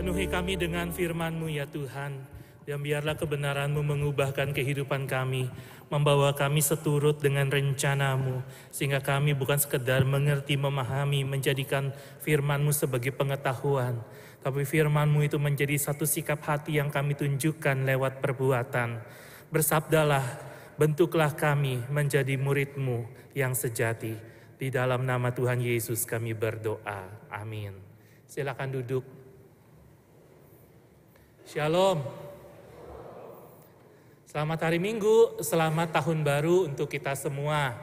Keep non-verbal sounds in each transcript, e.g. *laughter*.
Penuhi kami dengan firman-Mu ya Tuhan, dan biarlah kebenaran-Mu mengubahkan kehidupan kami, membawa kami seturut dengan rencanamu, sehingga kami bukan sekedar mengerti, memahami, menjadikan firman-Mu sebagai pengetahuan, tapi firman-Mu itu menjadi satu sikap hati yang kami tunjukkan lewat perbuatan. Bersabdalah, bentuklah kami menjadi murid-Mu yang sejati. Di dalam nama Tuhan Yesus kami berdoa. Amin. Silakan duduk. Shalom. Selamat hari Minggu, selamat tahun baru untuk kita semua.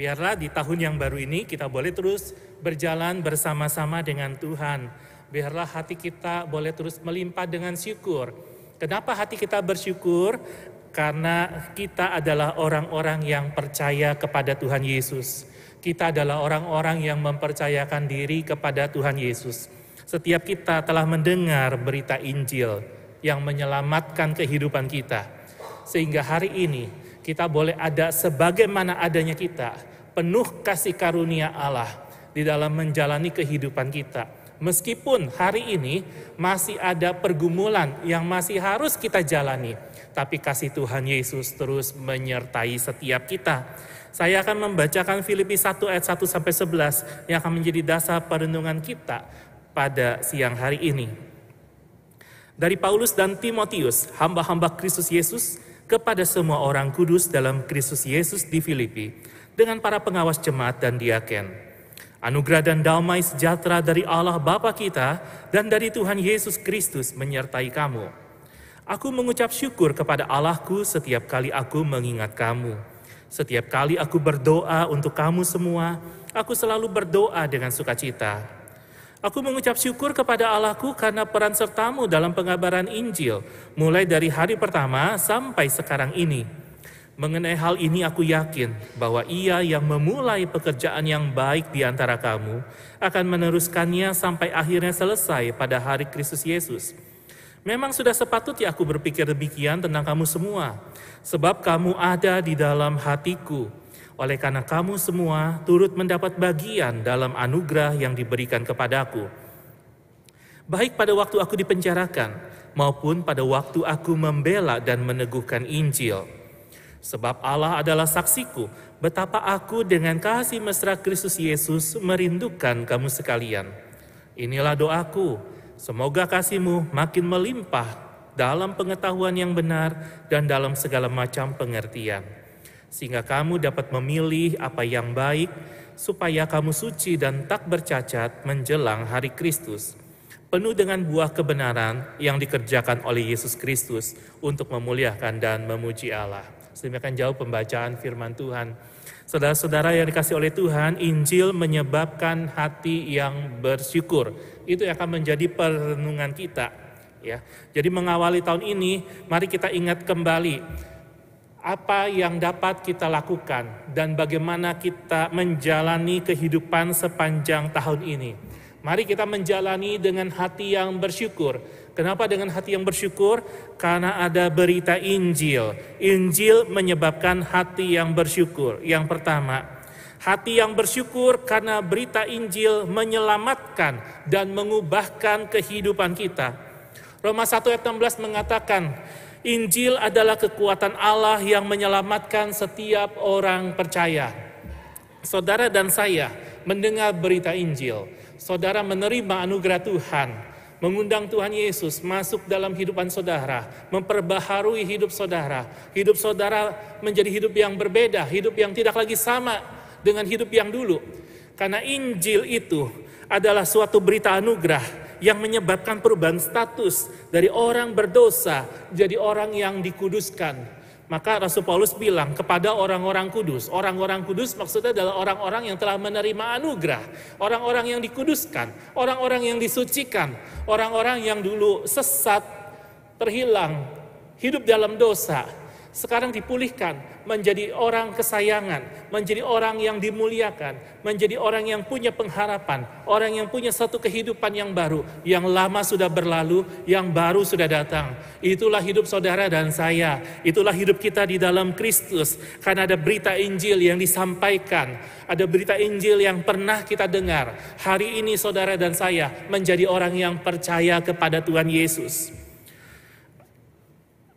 Biarlah di tahun yang baru ini kita boleh terus berjalan bersama-sama dengan Tuhan. Biarlah hati kita boleh terus melimpah dengan syukur. Kenapa hati kita bersyukur? Karena kita adalah orang-orang yang percaya kepada Tuhan Yesus. Kita adalah orang-orang yang mempercayakan diri kepada Tuhan Yesus. Setiap kita telah mendengar berita Injil yang menyelamatkan kehidupan kita sehingga hari ini kita boleh ada sebagaimana adanya kita, penuh kasih karunia Allah di dalam menjalani kehidupan kita. Meskipun hari ini masih ada pergumulan yang masih harus kita jalani, tapi kasih Tuhan Yesus terus menyertai setiap kita. Saya akan membacakan Filipi 1 ayat 1 sampai 11 yang akan menjadi dasar perenungan kita pada siang hari ini. Dari Paulus dan Timotius, hamba-hamba Kristus Yesus kepada semua orang kudus dalam Kristus Yesus di Filipi, dengan para pengawas jemaat dan diaken. Anugerah dan damai sejahtera dari Allah Bapa kita dan dari Tuhan Yesus Kristus menyertai kamu. Aku mengucap syukur kepada Allahku setiap kali aku mengingat kamu. Setiap kali aku berdoa untuk kamu semua, aku selalu berdoa dengan sukacita Aku mengucap syukur kepada Allahku karena peran sertamu dalam pengabaran Injil, mulai dari hari pertama sampai sekarang ini. Mengenai hal ini aku yakin bahwa ia yang memulai pekerjaan yang baik di antara kamu akan meneruskannya sampai akhirnya selesai pada hari Kristus Yesus. Memang sudah sepatutnya aku berpikir demikian tentang kamu semua, sebab kamu ada di dalam hatiku, oleh karena kamu semua turut mendapat bagian dalam anugerah yang diberikan kepadaku. Baik pada waktu aku dipenjarakan maupun pada waktu aku membela dan meneguhkan Injil. Sebab Allah adalah saksiku betapa aku dengan kasih mesra Kristus Yesus merindukan kamu sekalian. Inilah doaku, semoga kasihmu makin melimpah dalam pengetahuan yang benar dan dalam segala macam pengertian sehingga kamu dapat memilih apa yang baik, supaya kamu suci dan tak bercacat menjelang hari Kristus, penuh dengan buah kebenaran yang dikerjakan oleh Yesus Kristus untuk memuliakan dan memuji Allah. Sedemikian jauh pembacaan firman Tuhan. Saudara-saudara yang dikasih oleh Tuhan, Injil menyebabkan hati yang bersyukur. Itu akan menjadi perenungan kita. Ya, jadi mengawali tahun ini, mari kita ingat kembali apa yang dapat kita lakukan dan bagaimana kita menjalani kehidupan sepanjang tahun ini. Mari kita menjalani dengan hati yang bersyukur. Kenapa dengan hati yang bersyukur? Karena ada berita Injil. Injil menyebabkan hati yang bersyukur. Yang pertama, hati yang bersyukur karena berita Injil menyelamatkan dan mengubahkan kehidupan kita. Roma 1 ayat 16 mengatakan, Injil adalah kekuatan Allah yang menyelamatkan setiap orang percaya. Saudara dan saya mendengar berita Injil, saudara menerima anugerah Tuhan, mengundang Tuhan Yesus masuk dalam hidupan saudara, memperbaharui hidup saudara. Hidup saudara menjadi hidup yang berbeda, hidup yang tidak lagi sama dengan hidup yang dulu. Karena Injil itu adalah suatu berita anugerah yang menyebabkan perubahan status dari orang berdosa jadi orang yang dikuduskan. Maka Rasul Paulus bilang kepada orang-orang kudus, orang-orang kudus maksudnya adalah orang-orang yang telah menerima anugerah, orang-orang yang dikuduskan, orang-orang yang disucikan, orang-orang yang dulu sesat, terhilang, hidup dalam dosa. Sekarang dipulihkan menjadi orang kesayangan, menjadi orang yang dimuliakan, menjadi orang yang punya pengharapan, orang yang punya satu kehidupan yang baru, yang lama sudah berlalu, yang baru sudah datang. Itulah hidup saudara dan saya, itulah hidup kita di dalam Kristus, karena ada berita Injil yang disampaikan, ada berita Injil yang pernah kita dengar. Hari ini saudara dan saya menjadi orang yang percaya kepada Tuhan Yesus.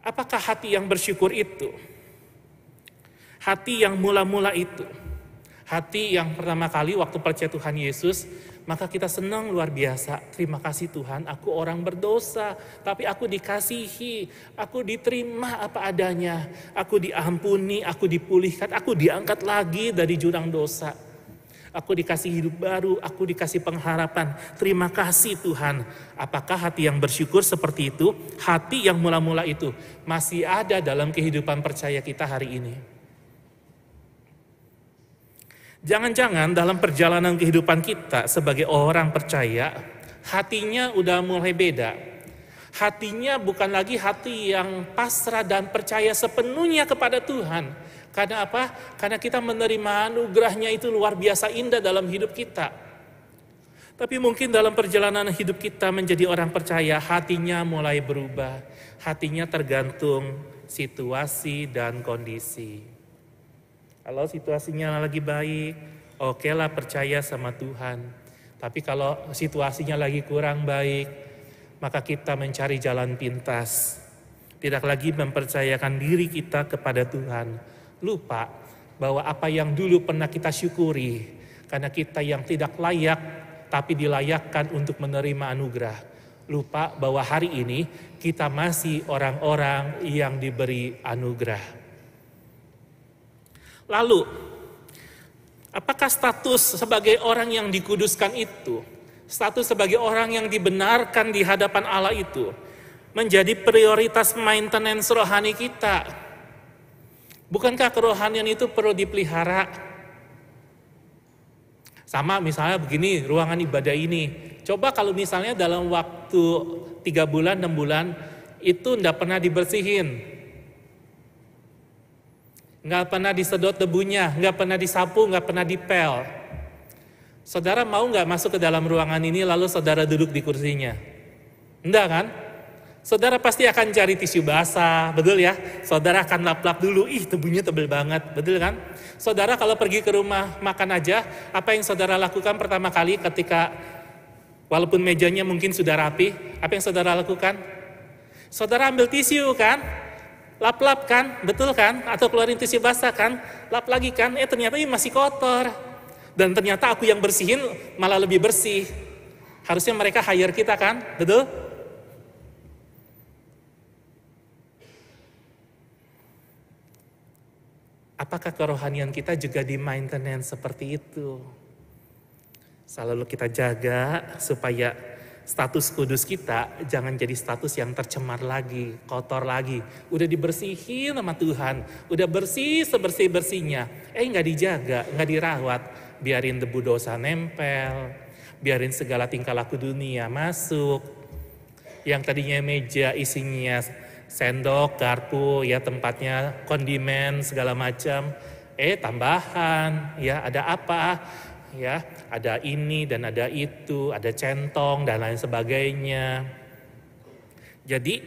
Apakah hati yang bersyukur itu? Hati yang mula-mula itu. Hati yang pertama kali waktu percaya Tuhan Yesus, maka kita senang luar biasa. Terima kasih Tuhan, aku orang berdosa, tapi aku dikasihi, aku diterima apa adanya, aku diampuni, aku dipulihkan, aku diangkat lagi dari jurang dosa. Aku dikasih hidup baru, aku dikasih pengharapan. Terima kasih Tuhan. Apakah hati yang bersyukur seperti itu? Hati yang mula-mula itu masih ada dalam kehidupan percaya kita hari ini. Jangan-jangan dalam perjalanan kehidupan kita sebagai orang percaya, hatinya udah mulai beda. Hatinya bukan lagi hati yang pasrah dan percaya sepenuhnya kepada Tuhan, karena apa? Karena kita menerima anugerahnya itu luar biasa indah dalam hidup kita. Tapi mungkin dalam perjalanan hidup kita menjadi orang percaya, hatinya mulai berubah. Hatinya tergantung situasi dan kondisi. Kalau situasinya lagi baik, oke lah percaya sama Tuhan. Tapi kalau situasinya lagi kurang baik, maka kita mencari jalan pintas. Tidak lagi mempercayakan diri kita kepada Tuhan, lupa bahwa apa yang dulu pernah kita syukuri karena kita yang tidak layak tapi dilayakkan untuk menerima anugerah. Lupa bahwa hari ini kita masih orang-orang yang diberi anugerah. Lalu, apakah status sebagai orang yang dikuduskan itu, status sebagai orang yang dibenarkan di hadapan Allah itu, menjadi prioritas maintenance rohani kita? Bukankah kerohanian itu perlu dipelihara? Sama misalnya begini, ruangan ibadah ini. Coba kalau misalnya dalam waktu tiga bulan, enam bulan, itu tidak pernah dibersihin. Nggak pernah disedot debunya, nggak pernah disapu, nggak pernah dipel. Saudara mau nggak masuk ke dalam ruangan ini lalu saudara duduk di kursinya? Enggak kan? Saudara pasti akan cari tisu basah, betul ya? Saudara akan lap-lap dulu, ih tubuhnya tebel banget, betul kan? Saudara kalau pergi ke rumah makan aja, apa yang saudara lakukan pertama kali ketika walaupun mejanya mungkin sudah rapi, apa yang saudara lakukan? Saudara ambil tisu kan? Lap-lap kan, betul kan? Atau keluarin tisu basah kan? Lap lagi kan? Eh ternyata ini masih kotor. Dan ternyata aku yang bersihin malah lebih bersih. Harusnya mereka hire kita kan, betul? Apakah kerohanian kita juga di maintenance seperti itu? Selalu kita jaga supaya status kudus kita jangan jadi status yang tercemar lagi, kotor lagi. Udah dibersihin sama Tuhan, udah bersih sebersih-bersihnya. Eh nggak dijaga, nggak dirawat, biarin debu dosa nempel, biarin segala tingkah laku dunia masuk. Yang tadinya meja isinya sendok, garpu, ya tempatnya kondimen segala macam. Eh tambahan, ya ada apa? Ya ada ini dan ada itu, ada centong dan lain sebagainya. Jadi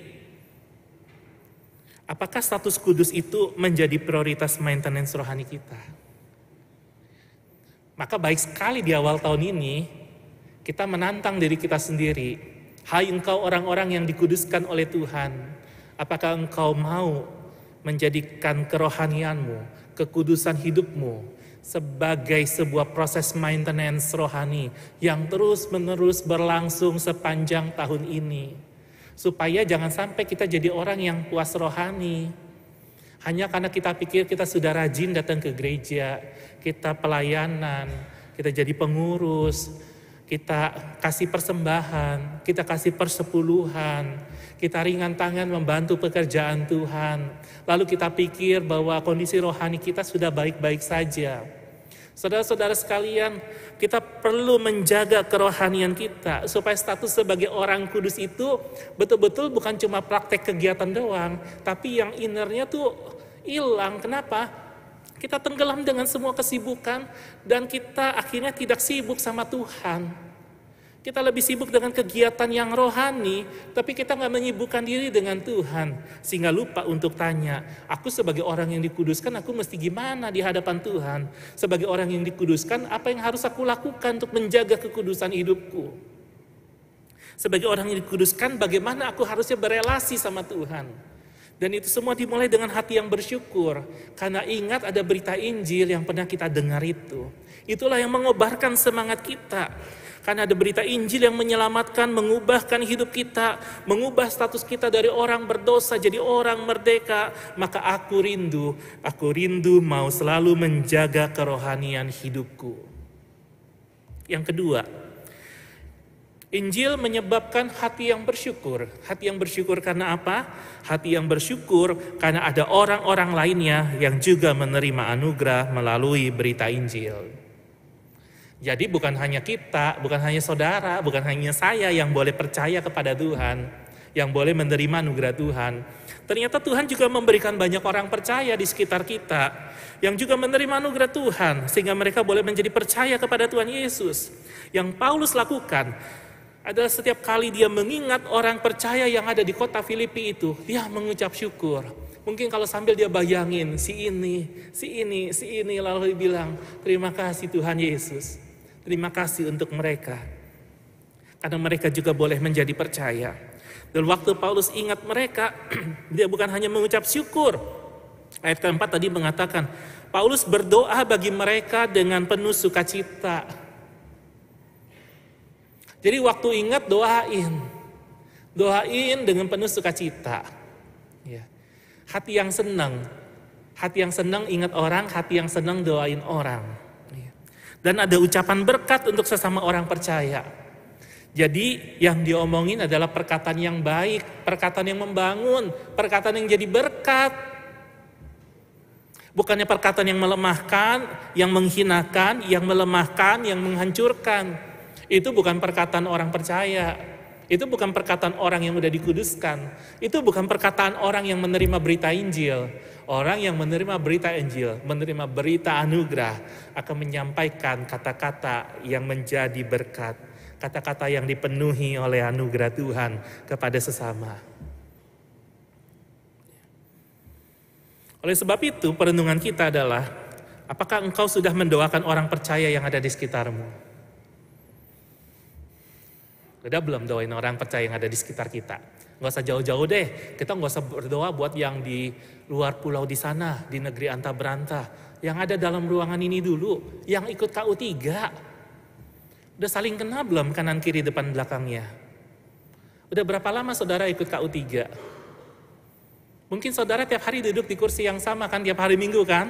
apakah status kudus itu menjadi prioritas maintenance rohani kita? Maka baik sekali di awal tahun ini kita menantang diri kita sendiri. Hai engkau orang-orang yang dikuduskan oleh Tuhan Apakah engkau mau menjadikan kerohanianmu, kekudusan hidupmu sebagai sebuah proses maintenance rohani yang terus-menerus berlangsung sepanjang tahun ini. Supaya jangan sampai kita jadi orang yang puas rohani. Hanya karena kita pikir kita sudah rajin datang ke gereja, kita pelayanan, kita jadi pengurus, kita kasih persembahan, kita kasih persepuluhan, kita ringan tangan membantu pekerjaan Tuhan. Lalu kita pikir bahwa kondisi rohani kita sudah baik-baik saja. Saudara-saudara sekalian, kita perlu menjaga kerohanian kita supaya status sebagai orang kudus itu betul-betul bukan cuma praktek kegiatan doang, tapi yang innernya tuh hilang. Kenapa? Kita tenggelam dengan semua kesibukan dan kita akhirnya tidak sibuk sama Tuhan. Kita lebih sibuk dengan kegiatan yang rohani, tapi kita nggak menyibukkan diri dengan Tuhan. Sehingga lupa untuk tanya, aku sebagai orang yang dikuduskan, aku mesti gimana di hadapan Tuhan? Sebagai orang yang dikuduskan, apa yang harus aku lakukan untuk menjaga kekudusan hidupku? Sebagai orang yang dikuduskan, bagaimana aku harusnya berelasi sama Tuhan? Dan itu semua dimulai dengan hati yang bersyukur. Karena ingat ada berita Injil yang pernah kita dengar itu. Itulah yang mengobarkan semangat kita. Karena ada berita Injil yang menyelamatkan, mengubahkan hidup kita, mengubah status kita dari orang berdosa jadi orang merdeka. Maka aku rindu, aku rindu mau selalu menjaga kerohanian hidupku. Yang kedua, Injil menyebabkan hati yang bersyukur. Hati yang bersyukur karena apa? Hati yang bersyukur karena ada orang-orang lainnya yang juga menerima anugerah melalui berita Injil. Jadi bukan hanya kita, bukan hanya saudara, bukan hanya saya yang boleh percaya kepada Tuhan, yang boleh menerima anugerah Tuhan. Ternyata Tuhan juga memberikan banyak orang percaya di sekitar kita yang juga menerima anugerah Tuhan sehingga mereka boleh menjadi percaya kepada Tuhan Yesus. Yang Paulus lakukan adalah setiap kali dia mengingat orang percaya yang ada di kota Filipi itu, dia mengucap syukur. Mungkin kalau sambil dia bayangin si ini, si ini, si ini lalu dia bilang, "Terima kasih Tuhan Yesus." Terima kasih untuk mereka. Karena mereka juga boleh menjadi percaya. Dan waktu Paulus ingat mereka, *clears throat* dia bukan hanya mengucap syukur. Ayat keempat tadi mengatakan, Paulus berdoa bagi mereka dengan penuh sukacita. Jadi waktu ingat doain. Doain dengan penuh sukacita. Ya. Hati yang senang. Hati yang senang ingat orang, hati yang senang doain orang. Dan ada ucapan berkat untuk sesama orang percaya. Jadi yang diomongin adalah perkataan yang baik, perkataan yang membangun, perkataan yang jadi berkat. Bukannya perkataan yang melemahkan, yang menghinakan, yang melemahkan, yang menghancurkan. Itu bukan perkataan orang percaya. Itu bukan perkataan orang yang sudah dikuduskan. Itu bukan perkataan orang yang menerima berita Injil. Orang yang menerima berita Injil, menerima berita anugerah, akan menyampaikan kata-kata yang menjadi berkat, kata-kata yang dipenuhi oleh anugerah Tuhan kepada sesama. Oleh sebab itu, perenungan kita adalah: apakah engkau sudah mendoakan orang percaya yang ada di sekitarmu? Udah belum doain orang percaya yang ada di sekitar kita? Nggak usah jauh-jauh deh. Kita nggak usah berdoa buat yang di luar pulau di sana, di negeri anta beranta. Yang ada dalam ruangan ini dulu, yang ikut KU3. Udah saling kenal belum kanan kiri depan belakangnya? Udah berapa lama saudara ikut KU3? Mungkin saudara tiap hari duduk di kursi yang sama kan tiap hari minggu kan?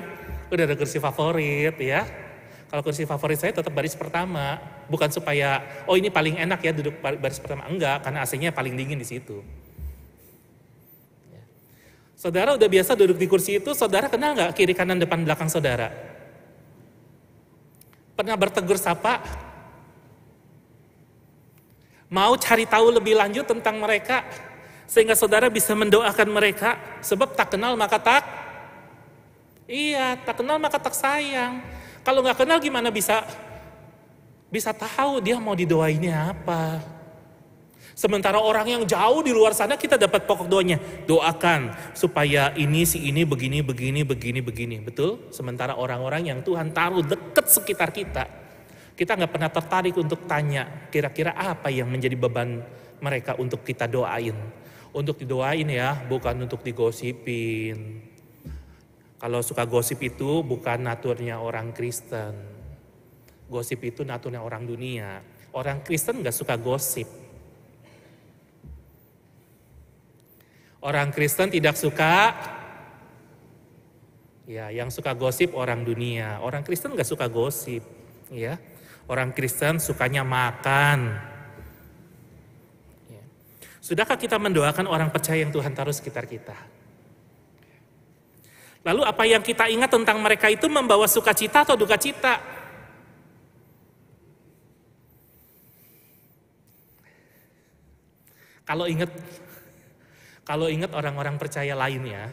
Udah ada kursi favorit ya. Kalau kursi favorit saya tetap baris pertama, bukan supaya oh ini paling enak ya duduk baris pertama, enggak, karena AC-nya paling dingin di situ. Saudara udah biasa duduk di kursi itu, saudara kenal nggak kiri kanan depan belakang saudara? Pernah bertegur sapa? Mau cari tahu lebih lanjut tentang mereka, sehingga saudara bisa mendoakan mereka, sebab tak kenal maka tak Iya, tak kenal maka tak sayang. Kalau nggak kenal gimana bisa bisa tahu dia mau didoainnya apa? Sementara orang yang jauh di luar sana kita dapat pokok doanya. Doakan supaya ini si ini begini, begini, begini, begini. Betul? Sementara orang-orang yang Tuhan taruh dekat sekitar kita. Kita nggak pernah tertarik untuk tanya kira-kira apa yang menjadi beban mereka untuk kita doain. Untuk didoain ya, bukan untuk digosipin. Kalau suka gosip itu bukan naturnya orang Kristen. Gosip itu naturnya orang dunia. Orang Kristen nggak suka gosip Orang Kristen tidak suka ya yang suka gosip orang dunia. Orang Kristen nggak suka gosip, ya. Orang Kristen sukanya makan. Ya. Sudahkah kita mendoakan orang percaya yang Tuhan taruh sekitar kita? Lalu apa yang kita ingat tentang mereka itu membawa sukacita atau duka cita? Kalau ingat kalau ingat orang-orang percaya lainnya,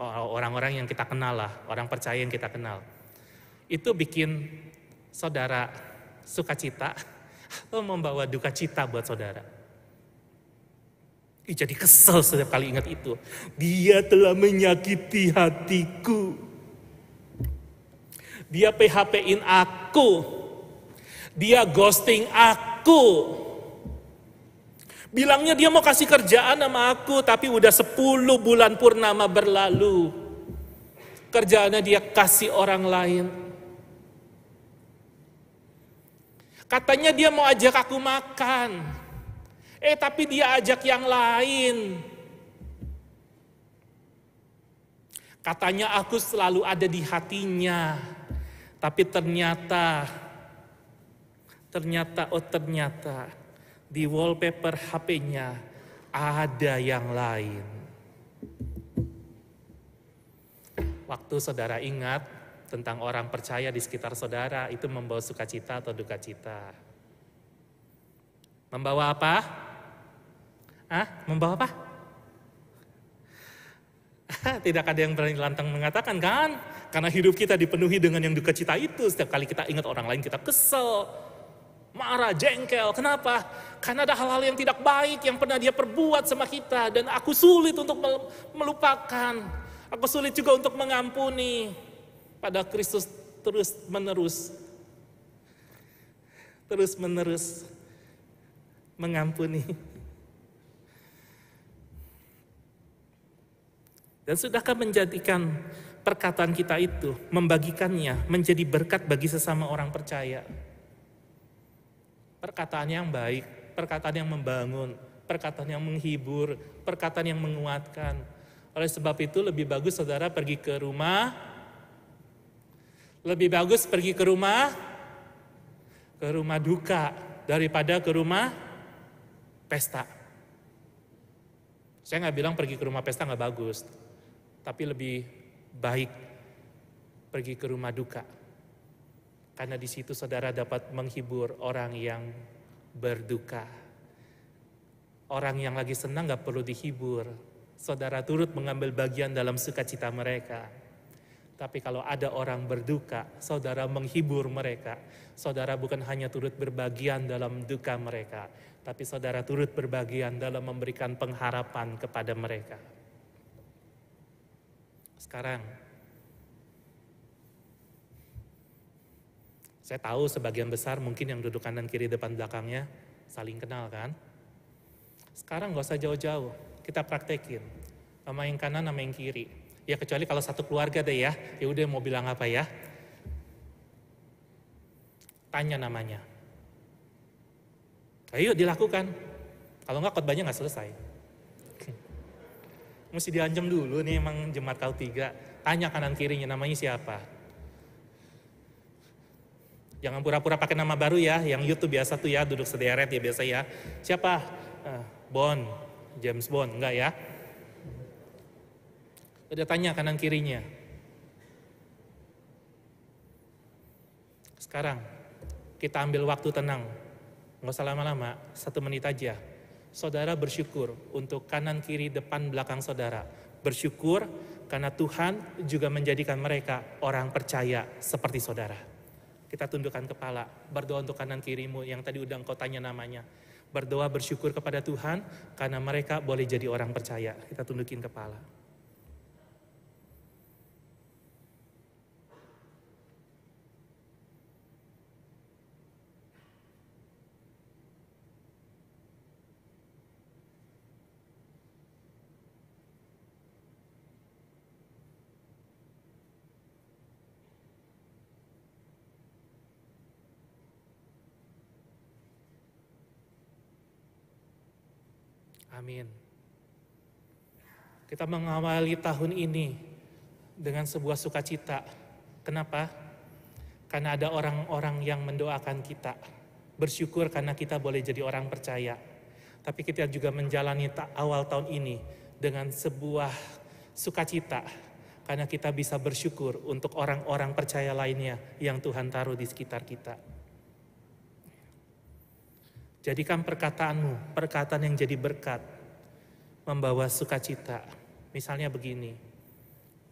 orang-orang yang kita kenal lah, orang percaya yang kita kenal. Itu bikin saudara sukacita *laughs* atau membawa duka cita buat saudara. Ih, jadi kesel setiap kali ingat itu. Dia telah menyakiti hatiku. Dia PHP-in aku. Dia ghosting aku. Bilangnya dia mau kasih kerjaan sama aku, tapi udah 10 bulan purnama berlalu. Kerjaannya dia kasih orang lain. Katanya dia mau ajak aku makan. Eh tapi dia ajak yang lain. Katanya aku selalu ada di hatinya. Tapi ternyata, ternyata, oh ternyata di wallpaper HP-nya ada yang lain. Waktu saudara ingat tentang orang percaya di sekitar saudara itu membawa sukacita atau duka cita. Membawa apa? Ah, membawa apa? Tidak ada yang berani lantang mengatakan kan? Karena hidup kita dipenuhi dengan yang duka cita itu. Setiap kali kita ingat orang lain kita kesel, marah, jengkel. Kenapa? Karena ada hal-hal yang tidak baik yang pernah dia perbuat sama kita dan aku sulit untuk melupakan. Aku sulit juga untuk mengampuni. Pada Kristus terus menerus terus menerus mengampuni. Dan sudahkah menjadikan perkataan kita itu, membagikannya menjadi berkat bagi sesama orang percaya? Perkataan yang baik, perkataan yang membangun, perkataan yang menghibur, perkataan yang menguatkan. Oleh sebab itu lebih bagus saudara pergi ke rumah, lebih bagus pergi ke rumah, ke rumah duka daripada ke rumah pesta. Saya nggak bilang pergi ke rumah pesta nggak bagus, tapi lebih baik pergi ke rumah duka karena di situ saudara dapat menghibur orang yang berduka. Orang yang lagi senang gak perlu dihibur. Saudara turut mengambil bagian dalam sukacita mereka. Tapi kalau ada orang berduka, saudara menghibur mereka. Saudara bukan hanya turut berbagian dalam duka mereka, tapi saudara turut berbagian dalam memberikan pengharapan kepada mereka. Sekarang, Saya tahu sebagian besar mungkin yang duduk kanan kiri depan belakangnya saling kenal kan. Sekarang gak usah jauh-jauh, kita praktekin. Nama yang kanan, nama yang kiri. Ya kecuali kalau satu keluarga deh ya, ya udah mau bilang apa ya. Tanya namanya. Ayo dilakukan. Kalau nggak khotbahnya nggak selesai. Mesti diancam dulu nih emang jemaat kau tiga. Tanya kanan kirinya namanya siapa. Jangan pura-pura pakai nama baru ya, yang YouTube biasa tuh ya, duduk sederet ya biasa ya. Siapa? Uh, Bond, James Bond, enggak ya? Udah tanya kanan kirinya. Sekarang, kita ambil waktu tenang. Nggak usah lama-lama, satu menit aja. Saudara bersyukur untuk kanan kiri depan belakang saudara. Bersyukur karena Tuhan juga menjadikan mereka orang percaya seperti saudara. Kita tundukkan kepala, berdoa untuk kanan kirimu yang tadi udah engkau tanya namanya. Berdoa bersyukur kepada Tuhan karena mereka boleh jadi orang percaya. Kita tundukin kepala. Amin. Kita mengawali tahun ini dengan sebuah sukacita. Kenapa? Karena ada orang-orang yang mendoakan kita. Bersyukur karena kita boleh jadi orang percaya. Tapi kita juga menjalani awal tahun ini dengan sebuah sukacita. Karena kita bisa bersyukur untuk orang-orang percaya lainnya yang Tuhan taruh di sekitar kita. Jadikan perkataanmu perkataan yang jadi berkat, membawa sukacita. Misalnya begini,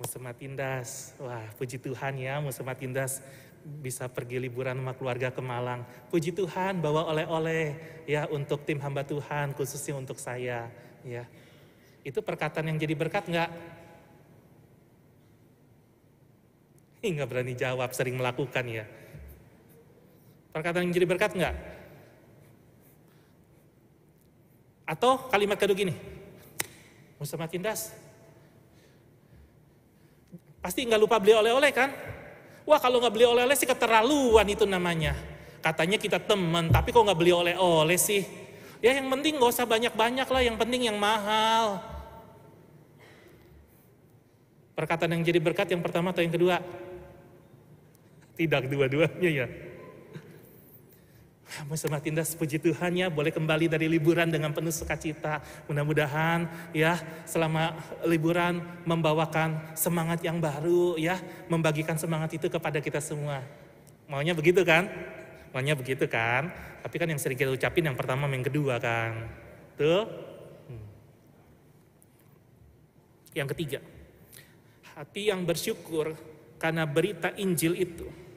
Musema Tindas, wah puji Tuhan ya Musema Tindas bisa pergi liburan sama keluarga ke Malang. Puji Tuhan bawa oleh-oleh ya untuk tim hamba Tuhan khususnya untuk saya ya. Itu perkataan yang jadi berkat enggak? Enggak berani jawab, sering melakukan ya. Perkataan yang jadi berkat enggak? Atau kalimat kedua gini, Musema Tindas, Pasti nggak lupa beli oleh-oleh kan? Wah kalau nggak beli oleh-oleh sih keterlaluan itu namanya. Katanya kita teman, tapi kok nggak beli oleh-oleh sih? Ya yang penting nggak usah banyak-banyak lah, yang penting yang mahal. Perkataan yang jadi berkat yang pertama atau yang kedua? Tidak dua-duanya ya. Bersama tindas puji Tuhan ya, boleh kembali dari liburan dengan penuh sukacita. Mudah-mudahan ya selama liburan membawakan semangat yang baru ya, membagikan semangat itu kepada kita semua. Maunya begitu kan? Maunya begitu kan? Tapi kan yang sering kita ucapin yang pertama yang kedua kan. Tuh. Hmm. Yang ketiga, hati yang bersyukur karena berita Injil itu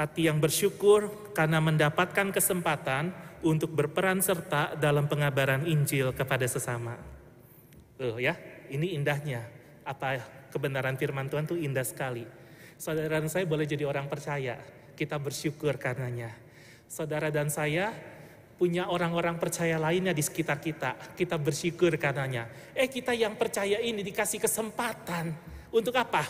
hati yang bersyukur karena mendapatkan kesempatan untuk berperan serta dalam pengabaran Injil kepada sesama. Tuh ya, ini indahnya. Apa kebenaran firman Tuhan itu indah sekali. Saudara dan saya boleh jadi orang percaya. Kita bersyukur karenanya. Saudara dan saya punya orang-orang percaya lainnya di sekitar kita. Kita bersyukur karenanya. Eh kita yang percaya ini dikasih kesempatan. Untuk apa?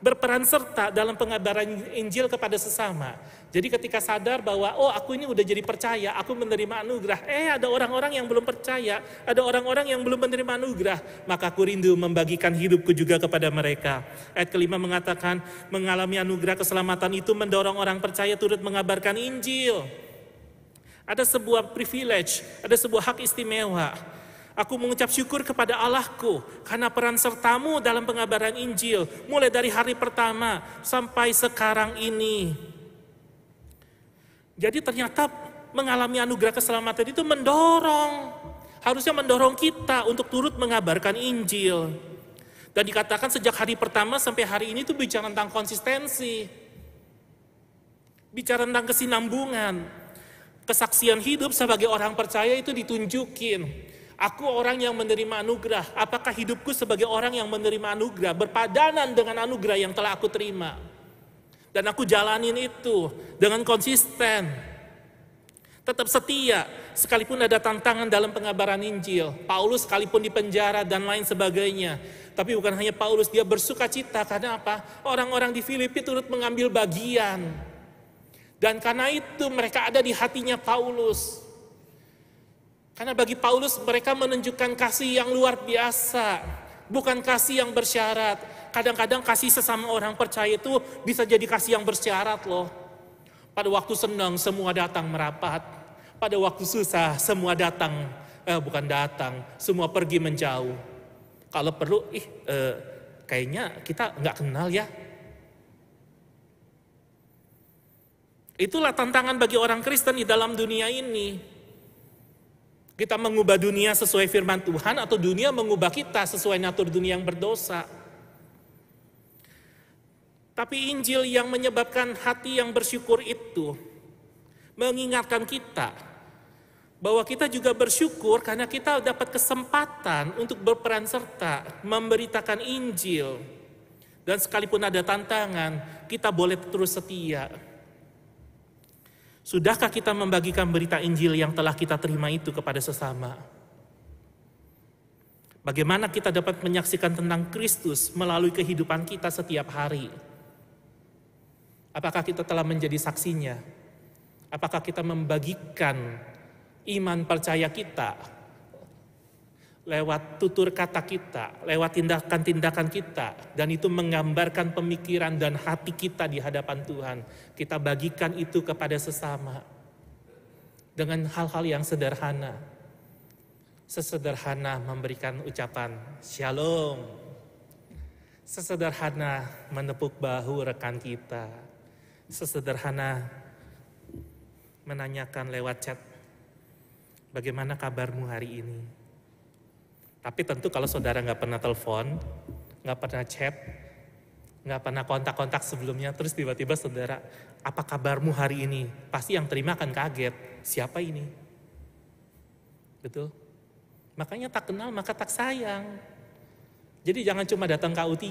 Berperan serta dalam pengabaran Injil kepada sesama. Jadi ketika sadar bahwa oh aku ini udah jadi percaya, aku menerima anugerah. Eh ada orang-orang yang belum percaya, ada orang-orang yang belum menerima anugerah. Maka aku rindu membagikan hidupku juga kepada mereka. Ayat kelima mengatakan mengalami anugerah keselamatan itu mendorong orang percaya turut mengabarkan Injil. Ada sebuah privilege, ada sebuah hak istimewa Aku mengucap syukur kepada Allahku karena peran sertamu dalam pengabaran Injil mulai dari hari pertama sampai sekarang ini. Jadi ternyata mengalami anugerah keselamatan itu mendorong, harusnya mendorong kita untuk turut mengabarkan Injil. Dan dikatakan sejak hari pertama sampai hari ini itu bicara tentang konsistensi. Bicara tentang kesinambungan. Kesaksian hidup sebagai orang percaya itu ditunjukin Aku orang yang menerima anugerah. Apakah hidupku sebagai orang yang menerima anugerah berpadanan dengan anugerah yang telah aku terima? Dan aku jalanin itu dengan konsisten. Tetap setia, sekalipun ada tantangan dalam pengabaran Injil. Paulus sekalipun di penjara dan lain sebagainya. Tapi bukan hanya Paulus, dia bersuka cita karena apa? Orang-orang di Filipi turut mengambil bagian. Dan karena itu mereka ada di hatinya Paulus. Karena bagi Paulus mereka menunjukkan kasih yang luar biasa, bukan kasih yang bersyarat. Kadang-kadang kasih sesama orang percaya itu bisa jadi kasih yang bersyarat loh. Pada waktu senang semua datang merapat. Pada waktu susah semua datang, eh bukan datang, semua pergi menjauh. Kalau perlu, ih eh, kayaknya kita nggak kenal ya. Itulah tantangan bagi orang Kristen di dalam dunia ini. Kita mengubah dunia sesuai firman Tuhan atau dunia mengubah kita sesuai natur dunia yang berdosa. Tapi Injil yang menyebabkan hati yang bersyukur itu mengingatkan kita bahwa kita juga bersyukur karena kita dapat kesempatan untuk berperan serta memberitakan Injil. Dan sekalipun ada tantangan, kita boleh terus setia. Sudahkah kita membagikan berita Injil yang telah kita terima itu kepada sesama? Bagaimana kita dapat menyaksikan tentang Kristus melalui kehidupan kita setiap hari? Apakah kita telah menjadi saksinya? Apakah kita membagikan iman percaya kita lewat tutur kata kita, lewat tindakan-tindakan kita, dan itu menggambarkan pemikiran dan hati kita di hadapan Tuhan. Kita bagikan itu kepada sesama dengan hal-hal yang sederhana. Sesederhana memberikan ucapan shalom. Sesederhana menepuk bahu rekan kita. Sesederhana menanyakan lewat chat, bagaimana kabarmu hari ini? Tapi tentu kalau saudara nggak pernah telepon, nggak pernah chat, nggak pernah kontak-kontak sebelumnya, terus tiba-tiba saudara, apa kabarmu hari ini? Pasti yang terima akan kaget, siapa ini? Betul? Makanya tak kenal maka tak sayang. Jadi jangan cuma datang ke U3,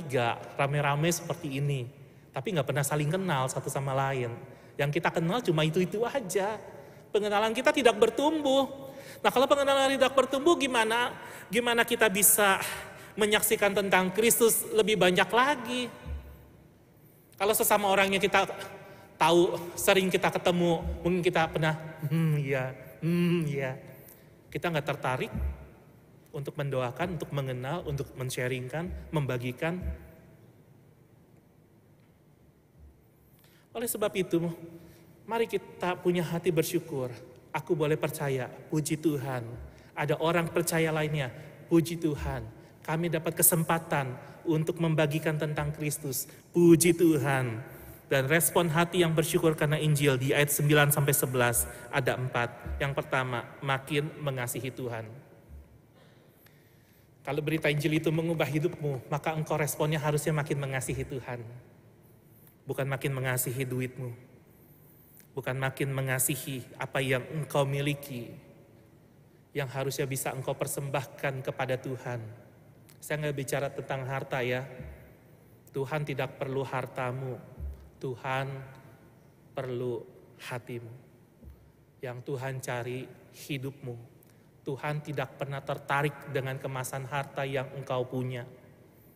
rame-rame seperti ini, tapi nggak pernah saling kenal satu sama lain. Yang kita kenal cuma itu-itu aja. Pengenalan kita tidak bertumbuh. Nah kalau pengenalan tidak bertumbuh gimana? Gimana kita bisa menyaksikan tentang Kristus lebih banyak lagi? Kalau sesama orangnya kita tahu, sering kita ketemu, mungkin kita pernah, hmm iya, hmm iya. Kita nggak tertarik untuk mendoakan, untuk mengenal, untuk men-sharingkan, membagikan. Oleh sebab itu, mari kita punya hati bersyukur. Aku boleh percaya, puji Tuhan. Ada orang percaya lainnya, puji Tuhan. Kami dapat kesempatan untuk membagikan tentang Kristus. Puji Tuhan. Dan respon hati yang bersyukur karena Injil di ayat 9 sampai 11 ada empat. Yang pertama, makin mengasihi Tuhan. Kalau berita Injil itu mengubah hidupmu, maka engkau responnya harusnya makin mengasihi Tuhan. Bukan makin mengasihi duitmu. Bukan makin mengasihi apa yang engkau miliki. Yang harusnya bisa engkau persembahkan kepada Tuhan saya nggak bicara tentang harta ya. Tuhan tidak perlu hartamu. Tuhan perlu hatimu. Yang Tuhan cari hidupmu. Tuhan tidak pernah tertarik dengan kemasan harta yang engkau punya.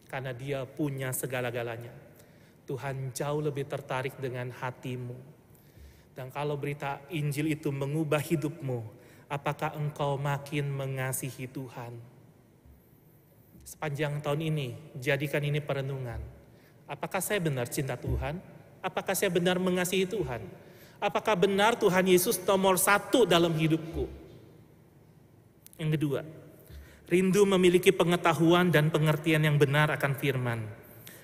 Karena dia punya segala-galanya. Tuhan jauh lebih tertarik dengan hatimu. Dan kalau berita Injil itu mengubah hidupmu, apakah engkau makin mengasihi Tuhan? sepanjang tahun ini, jadikan ini perenungan. Apakah saya benar cinta Tuhan? Apakah saya benar mengasihi Tuhan? Apakah benar Tuhan Yesus nomor satu dalam hidupku? Yang kedua, rindu memiliki pengetahuan dan pengertian yang benar akan firman.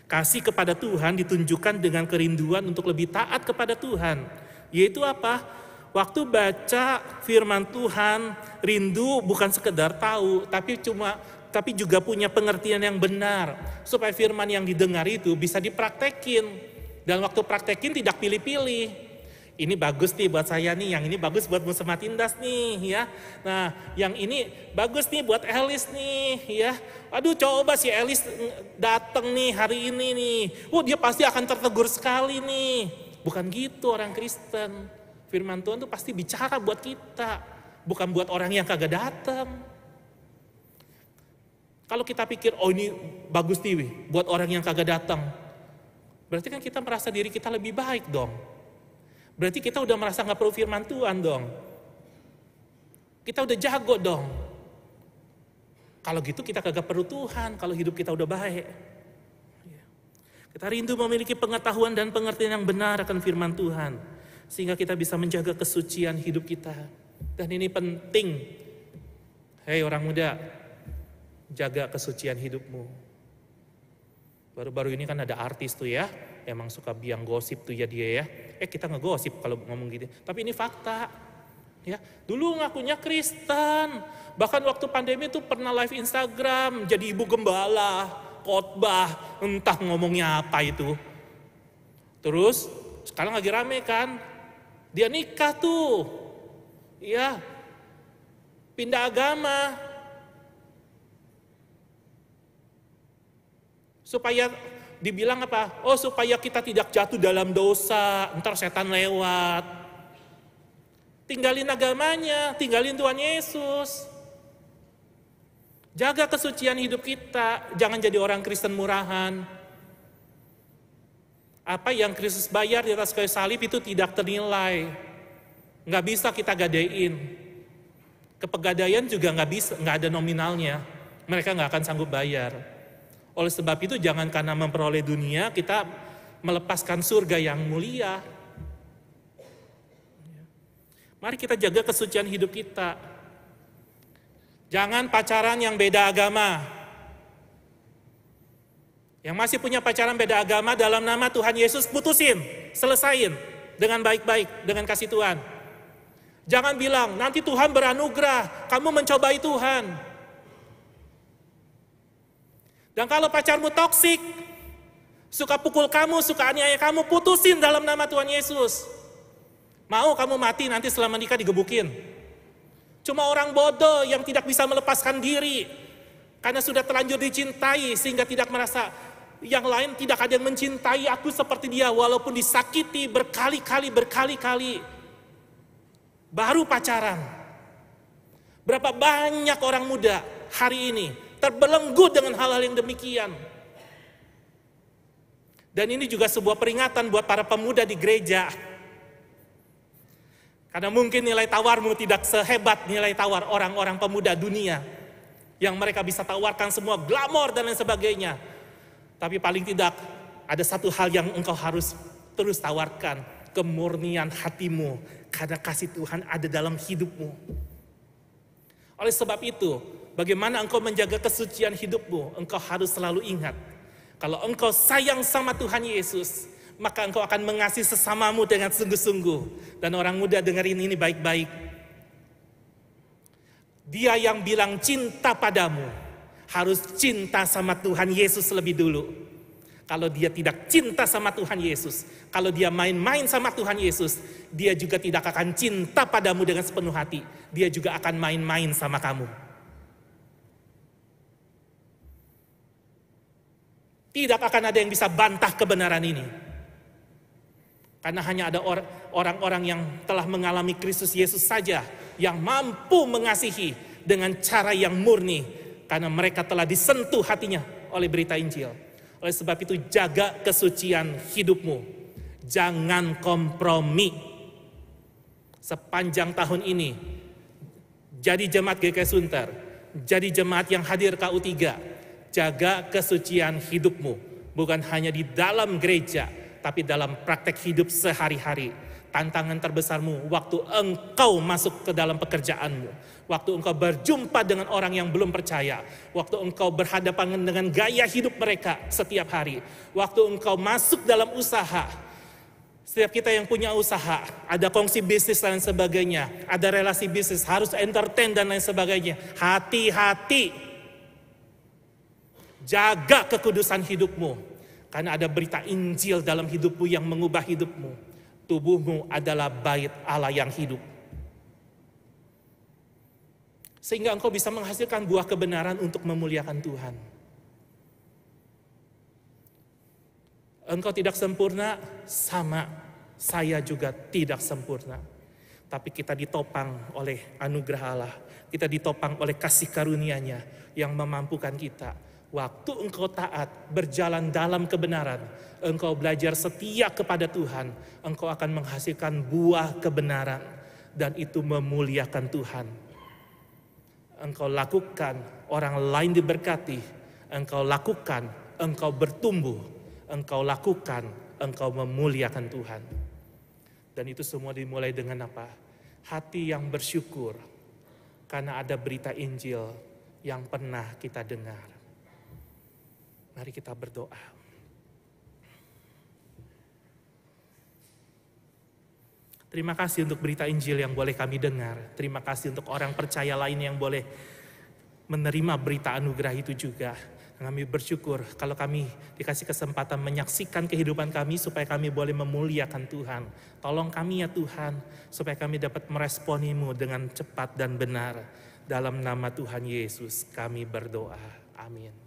Kasih kepada Tuhan ditunjukkan dengan kerinduan untuk lebih taat kepada Tuhan. Yaitu apa? Waktu baca firman Tuhan, rindu bukan sekedar tahu, tapi cuma tapi juga punya pengertian yang benar supaya firman yang didengar itu bisa dipraktekin dan waktu praktekin tidak pilih-pilih ini bagus nih buat saya nih, yang ini bagus buat Musema Tindas nih ya. Nah, yang ini bagus nih buat Elis nih ya. Aduh coba si Elis datang nih hari ini nih. Oh dia pasti akan tertegur sekali nih. Bukan gitu orang Kristen. Firman Tuhan tuh pasti bicara buat kita. Bukan buat orang yang kagak datang. Kalau kita pikir, oh ini bagus nih buat orang yang kagak datang. Berarti kan kita merasa diri kita lebih baik dong. Berarti kita udah merasa nggak perlu firman Tuhan dong. Kita udah jago dong. Kalau gitu kita kagak perlu Tuhan, kalau hidup kita udah baik. Kita rindu memiliki pengetahuan dan pengertian yang benar akan firman Tuhan. Sehingga kita bisa menjaga kesucian hidup kita. Dan ini penting. Hei orang muda, jaga kesucian hidupmu. Baru-baru ini kan ada artis tuh ya, emang suka biang gosip tuh ya dia ya. Eh kita ngegosip kalau ngomong gitu. Tapi ini fakta. Ya, dulu ngakunya Kristen. Bahkan waktu pandemi tuh pernah live Instagram jadi ibu gembala, khotbah, entah ngomongnya apa itu. Terus sekarang lagi rame kan, dia nikah tuh. Ya, pindah agama, Supaya dibilang apa? Oh supaya kita tidak jatuh dalam dosa, ntar setan lewat. Tinggalin agamanya, tinggalin Tuhan Yesus. Jaga kesucian hidup kita, jangan jadi orang Kristen murahan. Apa yang Kristus bayar di atas kayu salib itu tidak ternilai. Nggak bisa kita gadein. Kepegadaian juga nggak bisa, nggak ada nominalnya. Mereka nggak akan sanggup bayar. Oleh sebab itu jangan karena memperoleh dunia kita melepaskan surga yang mulia. Mari kita jaga kesucian hidup kita. Jangan pacaran yang beda agama. Yang masih punya pacaran beda agama dalam nama Tuhan Yesus putusin, selesain dengan baik-baik, dengan kasih Tuhan. Jangan bilang, nanti Tuhan beranugerah, kamu mencobai Tuhan. Dan kalau pacarmu toksik, Suka pukul kamu, suka aniaya kamu, putusin dalam nama Tuhan Yesus. Mau kamu mati nanti selama nikah digebukin. Cuma orang bodoh yang tidak bisa melepaskan diri. Karena sudah terlanjur dicintai sehingga tidak merasa yang lain tidak ada yang mencintai aku seperti dia walaupun disakiti berkali-kali berkali-kali. Baru pacaran. Berapa banyak orang muda hari ini terbelenggu dengan hal-hal yang demikian. Dan ini juga sebuah peringatan buat para pemuda di gereja. Karena mungkin nilai tawarmu tidak sehebat nilai tawar orang-orang pemuda dunia. Yang mereka bisa tawarkan semua glamor dan lain sebagainya. Tapi paling tidak ada satu hal yang engkau harus terus tawarkan. Kemurnian hatimu. Karena kasih Tuhan ada dalam hidupmu. Oleh sebab itu, bagaimana engkau menjaga kesucian hidupmu? Engkau harus selalu ingat kalau engkau sayang sama Tuhan Yesus, maka engkau akan mengasihi sesamamu dengan sungguh-sungguh. Dan orang muda dengerin ini baik-baik. Dia yang bilang cinta padamu, harus cinta sama Tuhan Yesus lebih dulu. Kalau dia tidak cinta sama Tuhan Yesus, kalau dia main-main sama Tuhan Yesus, dia juga tidak akan cinta padamu dengan sepenuh hati. Dia juga akan main-main sama kamu. Tidak akan ada yang bisa bantah kebenaran ini. Karena hanya ada orang-orang yang telah mengalami Kristus Yesus saja yang mampu mengasihi dengan cara yang murni karena mereka telah disentuh hatinya oleh berita Injil. Oleh sebab itu jaga kesucian hidupmu. Jangan kompromi. Sepanjang tahun ini jadi jemaat GK Sunter, jadi jemaat yang hadir KU3, Jaga kesucian hidupmu, bukan hanya di dalam gereja, tapi dalam praktek hidup sehari-hari. Tantangan terbesarmu waktu engkau masuk ke dalam pekerjaanmu, waktu engkau berjumpa dengan orang yang belum percaya, waktu engkau berhadapan dengan gaya hidup mereka setiap hari, waktu engkau masuk dalam usaha, setiap kita yang punya usaha, ada kongsi bisnis dan sebagainya, ada relasi bisnis, harus entertain dan lain sebagainya. Hati-hati Jaga kekudusan hidupmu. Karena ada berita Injil dalam hidupmu yang mengubah hidupmu. Tubuhmu adalah bait Allah yang hidup. Sehingga engkau bisa menghasilkan buah kebenaran untuk memuliakan Tuhan. Engkau tidak sempurna, sama saya juga tidak sempurna. Tapi kita ditopang oleh anugerah Allah. Kita ditopang oleh kasih karunia-Nya yang memampukan kita Waktu engkau taat, berjalan dalam kebenaran, engkau belajar setia kepada Tuhan, engkau akan menghasilkan buah kebenaran dan itu memuliakan Tuhan. Engkau lakukan, orang lain diberkati, engkau lakukan, engkau bertumbuh, engkau lakukan, engkau memuliakan Tuhan. Dan itu semua dimulai dengan apa? Hati yang bersyukur karena ada berita Injil yang pernah kita dengar. Mari kita berdoa. Terima kasih untuk berita Injil yang boleh kami dengar. Terima kasih untuk orang percaya lain yang boleh menerima berita anugerah itu juga. Kami bersyukur kalau kami dikasih kesempatan menyaksikan kehidupan kami supaya kami boleh memuliakan Tuhan. Tolong kami ya Tuhan supaya kami dapat meresponimu dengan cepat dan benar. Dalam nama Tuhan Yesus kami berdoa. Amin.